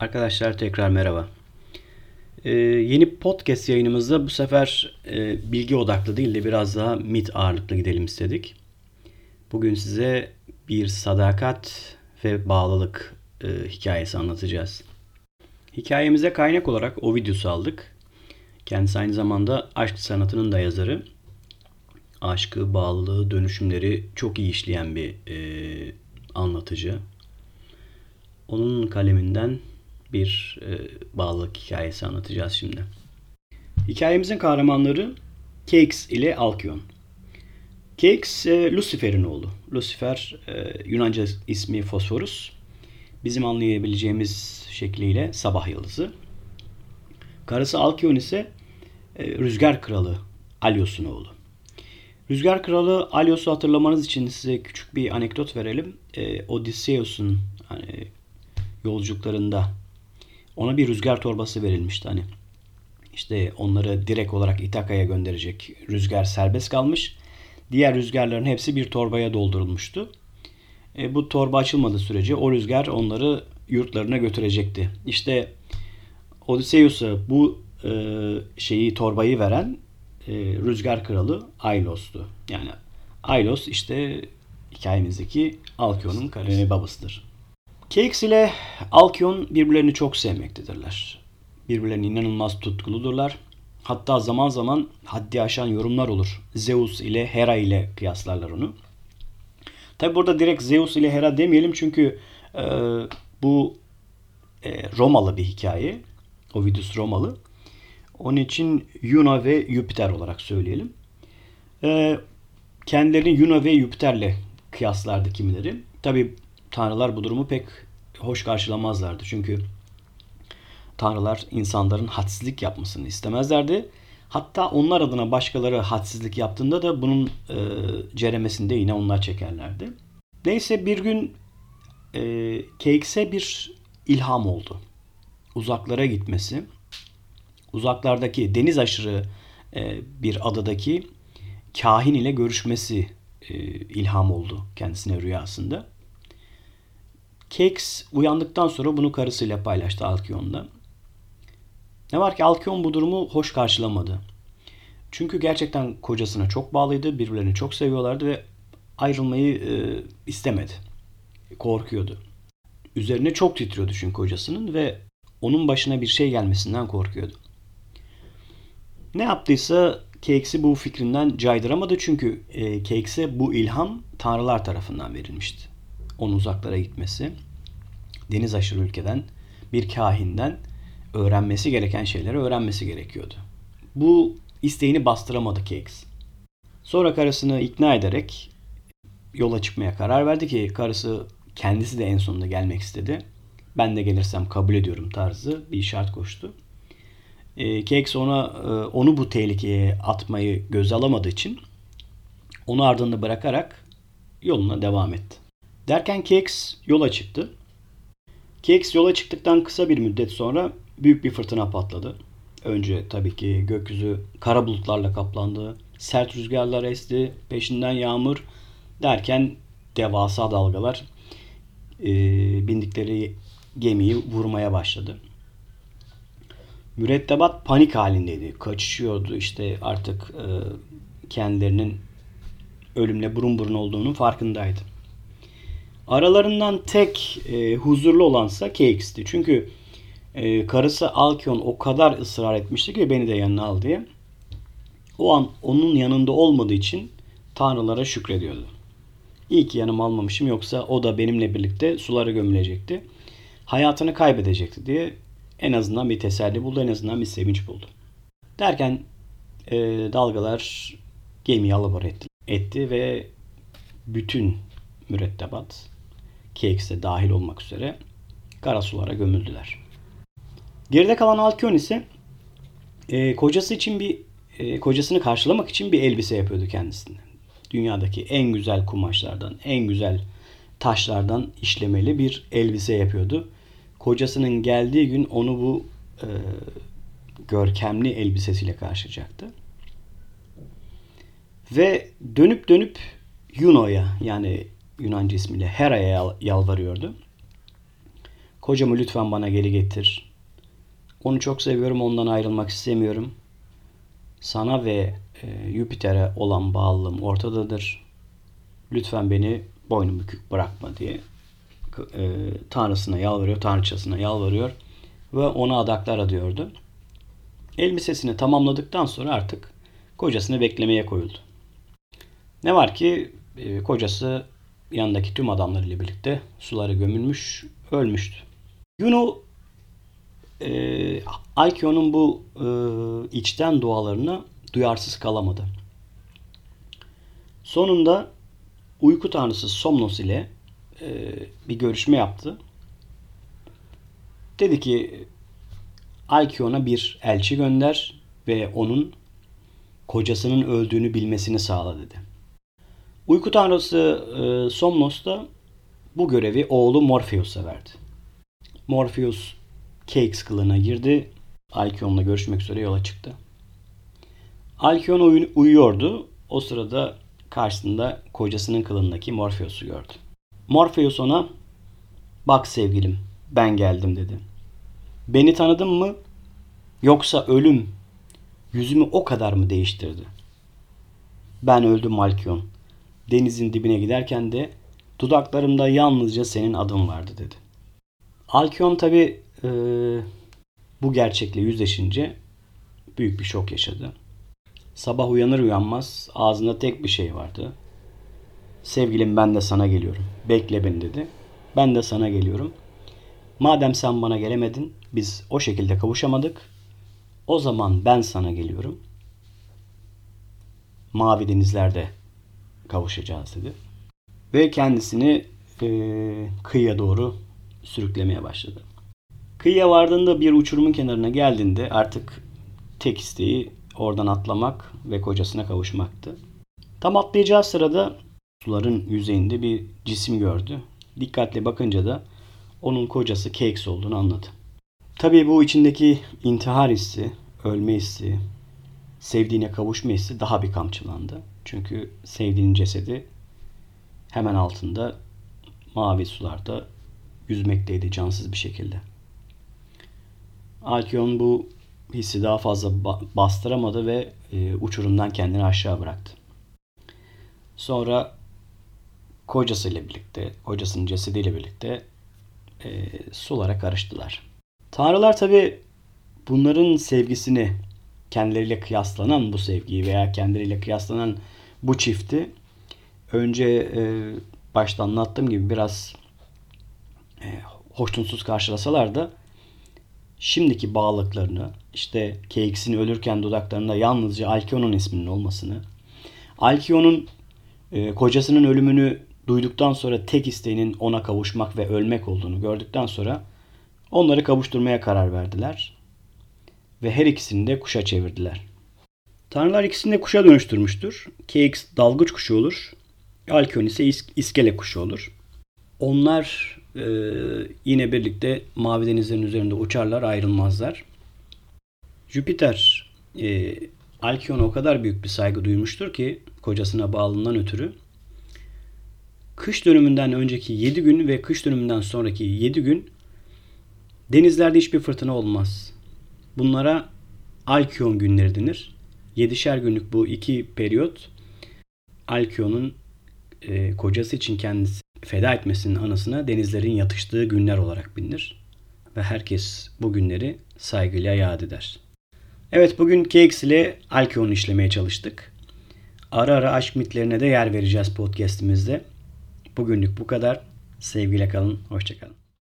Arkadaşlar tekrar merhaba. Ee, yeni podcast yayınımızda bu sefer e, bilgi odaklı değil de biraz daha mit ağırlıklı gidelim istedik. Bugün size bir sadakat ve bağlılık e, hikayesi anlatacağız. Hikayemize kaynak olarak Ovidius'u aldık. Kendisi aynı zamanda aşk sanatının da yazarı. Aşkı, bağlılığı, dönüşümleri çok iyi işleyen bir e, anlatıcı. Onun kaleminden bir e, bağlılık hikayesi anlatacağız şimdi. Hikayemizin kahramanları Keix ile Alkyon. Keix e, Lucifer'in oğlu. Lucifer e, Yunanca ismi Fosforus. Bizim anlayabileceğimiz şekliyle sabah yıldızı. Karısı Alkyon ise e, Rüzgar Kralı Alyos'un oğlu. Rüzgar Kralı Alyos'u hatırlamanız için size küçük bir anekdot verelim. E, Odysseus'un hani, yolculuklarında ona bir rüzgar torbası verilmişti hani. İşte onları direkt olarak İtaka'ya gönderecek rüzgar serbest kalmış. Diğer rüzgarların hepsi bir torbaya doldurulmuştu. E, bu torba açılmadığı sürece o rüzgar onları yurtlarına götürecekti. İşte Odysseus'a bu e, şeyi torbayı veren e, rüzgar kralı Aylos'tu. Yani Aylos işte hikayemizdeki Alkyon'un karını babasıdır. Keix ile Alkyon birbirlerini çok sevmektedirler. Birbirlerine inanılmaz tutkuludurlar. Hatta zaman zaman haddi aşan yorumlar olur. Zeus ile Hera ile kıyaslarlar onu. Tabi burada direkt Zeus ile Hera demeyelim çünkü e, bu e, Romalı bir hikaye. Ovidus Romalı. Onun için Yuno ve Jüpiter olarak söyleyelim. E, kendilerini Yuno ve Jüpiter'le kıyaslardı kimileri. Tabi tanrılar bu durumu pek hoş karşılamazlardı. Çünkü tanrılar insanların hadsizlik yapmasını istemezlerdi. Hatta onlar adına başkaları hadsizlik yaptığında da bunun e, ceremesini yine onlar çekerlerdi. Neyse bir gün e, Keiks'e bir ilham oldu. Uzaklara gitmesi, uzaklardaki deniz aşırı e, bir adadaki kahin ile görüşmesi e, ilham oldu kendisine rüyasında. Keks uyandıktan sonra bunu karısıyla paylaştı Alkyon'da. Ne var ki Alkyon bu durumu hoş karşılamadı. Çünkü gerçekten kocasına çok bağlıydı, birbirlerini çok seviyorlardı ve ayrılmayı e, istemedi. Korkuyordu. Üzerine çok titriyordu çünkü kocasının ve onun başına bir şey gelmesinden korkuyordu. Ne yaptıysa Keks'i bu fikrinden caydıramadı çünkü e, Keks'e bu ilham tanrılar tarafından verilmişti onun uzaklara gitmesi, deniz aşırı ülkeden bir kahinden öğrenmesi gereken şeyleri öğrenmesi gerekiyordu. Bu isteğini bastıramadı Cakes. Sonra karısını ikna ederek yola çıkmaya karar verdi ki karısı kendisi de en sonunda gelmek istedi. Ben de gelirsem kabul ediyorum tarzı bir şart koştu. E, Cakes ona e, onu bu tehlikeye atmayı göz alamadığı için onu ardında bırakarak yoluna devam etti. Derken Keks yola çıktı. Keks yola çıktıktan kısa bir müddet sonra büyük bir fırtına patladı. Önce tabii ki gökyüzü kara bulutlarla kaplandı. Sert rüzgarlar esti. Peşinden yağmur derken devasa dalgalar e, bindikleri gemiyi vurmaya başladı. Mürettebat panik halindeydi. Kaçışıyordu işte artık e, kendilerinin ölümle burun burun olduğunun farkındaydı. Aralarından tek e, huzurlu olansa KX'ti. Çünkü e, karısı Alkyon o kadar ısrar etmişti ki beni de yanına al diye. O an onun yanında olmadığı için tanrılara şükrediyordu. İyi ki yanıma almamışım yoksa o da benimle birlikte sulara gömülecekti. Hayatını kaybedecekti diye en azından bir teselli buldu, en azından bir sevinç buldu. Derken e, dalgalar gemiyi alıbar etti, etti ve bütün mürettebat KX'e dahil olmak üzere karasulara gömüldüler. Geride kalan Alkyon ise e, kocası için bir e, kocasını karşılamak için bir elbise yapıyordu kendisine. Dünyadaki en güzel kumaşlardan, en güzel taşlardan işlemeli bir elbise yapıyordu. Kocasının geldiği gün onu bu e, görkemli elbisesiyle karşılayacaktı. Ve dönüp dönüp Yuno'ya yani Yunanca ismiyle Hera'ya yalvarıyordu. Kocamı lütfen bana geri getir. Onu çok seviyorum, ondan ayrılmak istemiyorum. Sana ve e, Jüpiter'e olan bağlılığım ortadadır. Lütfen beni boynu bükük bırakma diye e, tanrısına yalvarıyor, tanrıçasına yalvarıyor ve ona adaklar adıyordu. Elbisesini tamamladıktan sonra artık kocasını beklemeye koyuldu. Ne var ki e, kocası yanındaki tüm adamlarıyla birlikte suları gömülmüş, ölmüştü. Juno e, Alkyon'un bu e, içten dualarına duyarsız kalamadı. Sonunda uyku tanrısı Somnos ile e, bir görüşme yaptı. Dedi ki Alkyon'a bir elçi gönder ve onun kocasının öldüğünü bilmesini sağla dedi. Uyku tanrısı e, Somnos da bu görevi oğlu Morpheus'a verdi. Morpheus Cakes kılığına girdi. Alkyon'la görüşmek üzere yola çıktı. Alkyon uy- uyuyordu. O sırada karşısında kocasının kılığındaki Morpheus'u gördü. Morpheus ona bak sevgilim ben geldim dedi. Beni tanıdın mı? Yoksa ölüm yüzümü o kadar mı değiştirdi? Ben öldüm Alkyon. Denizin dibine giderken de dudaklarımda yalnızca senin adın vardı dedi. Alkyon tabi e, bu gerçekle yüzleşince büyük bir şok yaşadı. Sabah uyanır uyanmaz ağzında tek bir şey vardı. Sevgilim ben de sana geliyorum. Bekle beni dedi. Ben de sana geliyorum. Madem sen bana gelemedin, biz o şekilde kavuşamadık. O zaman ben sana geliyorum. Mavi denizlerde kavuşacağız dedi. Ve kendisini e, kıyıya doğru sürüklemeye başladı. Kıyıya vardığında bir uçurumun kenarına geldiğinde artık tek isteği oradan atlamak ve kocasına kavuşmaktı. Tam atlayacağı sırada suların yüzeyinde bir cisim gördü. Dikkatle bakınca da onun kocası Cakes olduğunu anladı. Tabii bu içindeki intihar hissi, ölme hissi, sevdiğine kavuşma hissi daha bir kamçılandı. Çünkü sevdiğinin cesedi hemen altında mavi sularda yüzmekteydi cansız bir şekilde. Alkyon bu hissi daha fazla bastıramadı ve e, uçurumdan kendini aşağı bıraktı. Sonra kocasıyla birlikte, kocasının cesediyle birlikte e, sulara karıştılar. Tanrılar tabi bunların sevgisini kendileriyle kıyaslanan bu sevgiyi veya kendileriyle kıyaslanan bu çifti önce e, başta anlattığım gibi biraz e, hoşnutsuz karşılasalar da şimdiki bağlılıklarını işte Keyx'in ölürken dudaklarında yalnızca Alkyon'un isminin olmasını Alkyon'un e, kocasının ölümünü duyduktan sonra tek isteğinin ona kavuşmak ve ölmek olduğunu gördükten sonra onları kavuşturmaya karar verdiler. Ve her ikisini de kuşa çevirdiler. Tanrılar ikisini de kuşa dönüştürmüştür. KX dalgıç kuşu olur. Alkyon ise is- iskele kuşu olur. Onlar e, yine birlikte mavi denizlerin üzerinde uçarlar ayrılmazlar. Jüpiter e, Alkyon'a o kadar büyük bir saygı duymuştur ki kocasına bağlılığından ötürü kış dönümünden önceki 7 gün ve kış dönümünden sonraki 7 gün denizlerde hiçbir fırtına olmaz. Bunlara Alkyon günleri denir. 7'şer günlük bu iki periyot Alkyon'un e, kocası için kendisi feda etmesinin anısına denizlerin yatıştığı günler olarak bilinir. Ve herkes bu günleri saygıyla yad eder. Evet bugün KX ile Alkyon'u işlemeye çalıştık. Ara ara aşk mitlerine de yer vereceğiz podcastimizde. Bugünlük bu kadar. Sevgiyle kalın. Hoşçakalın.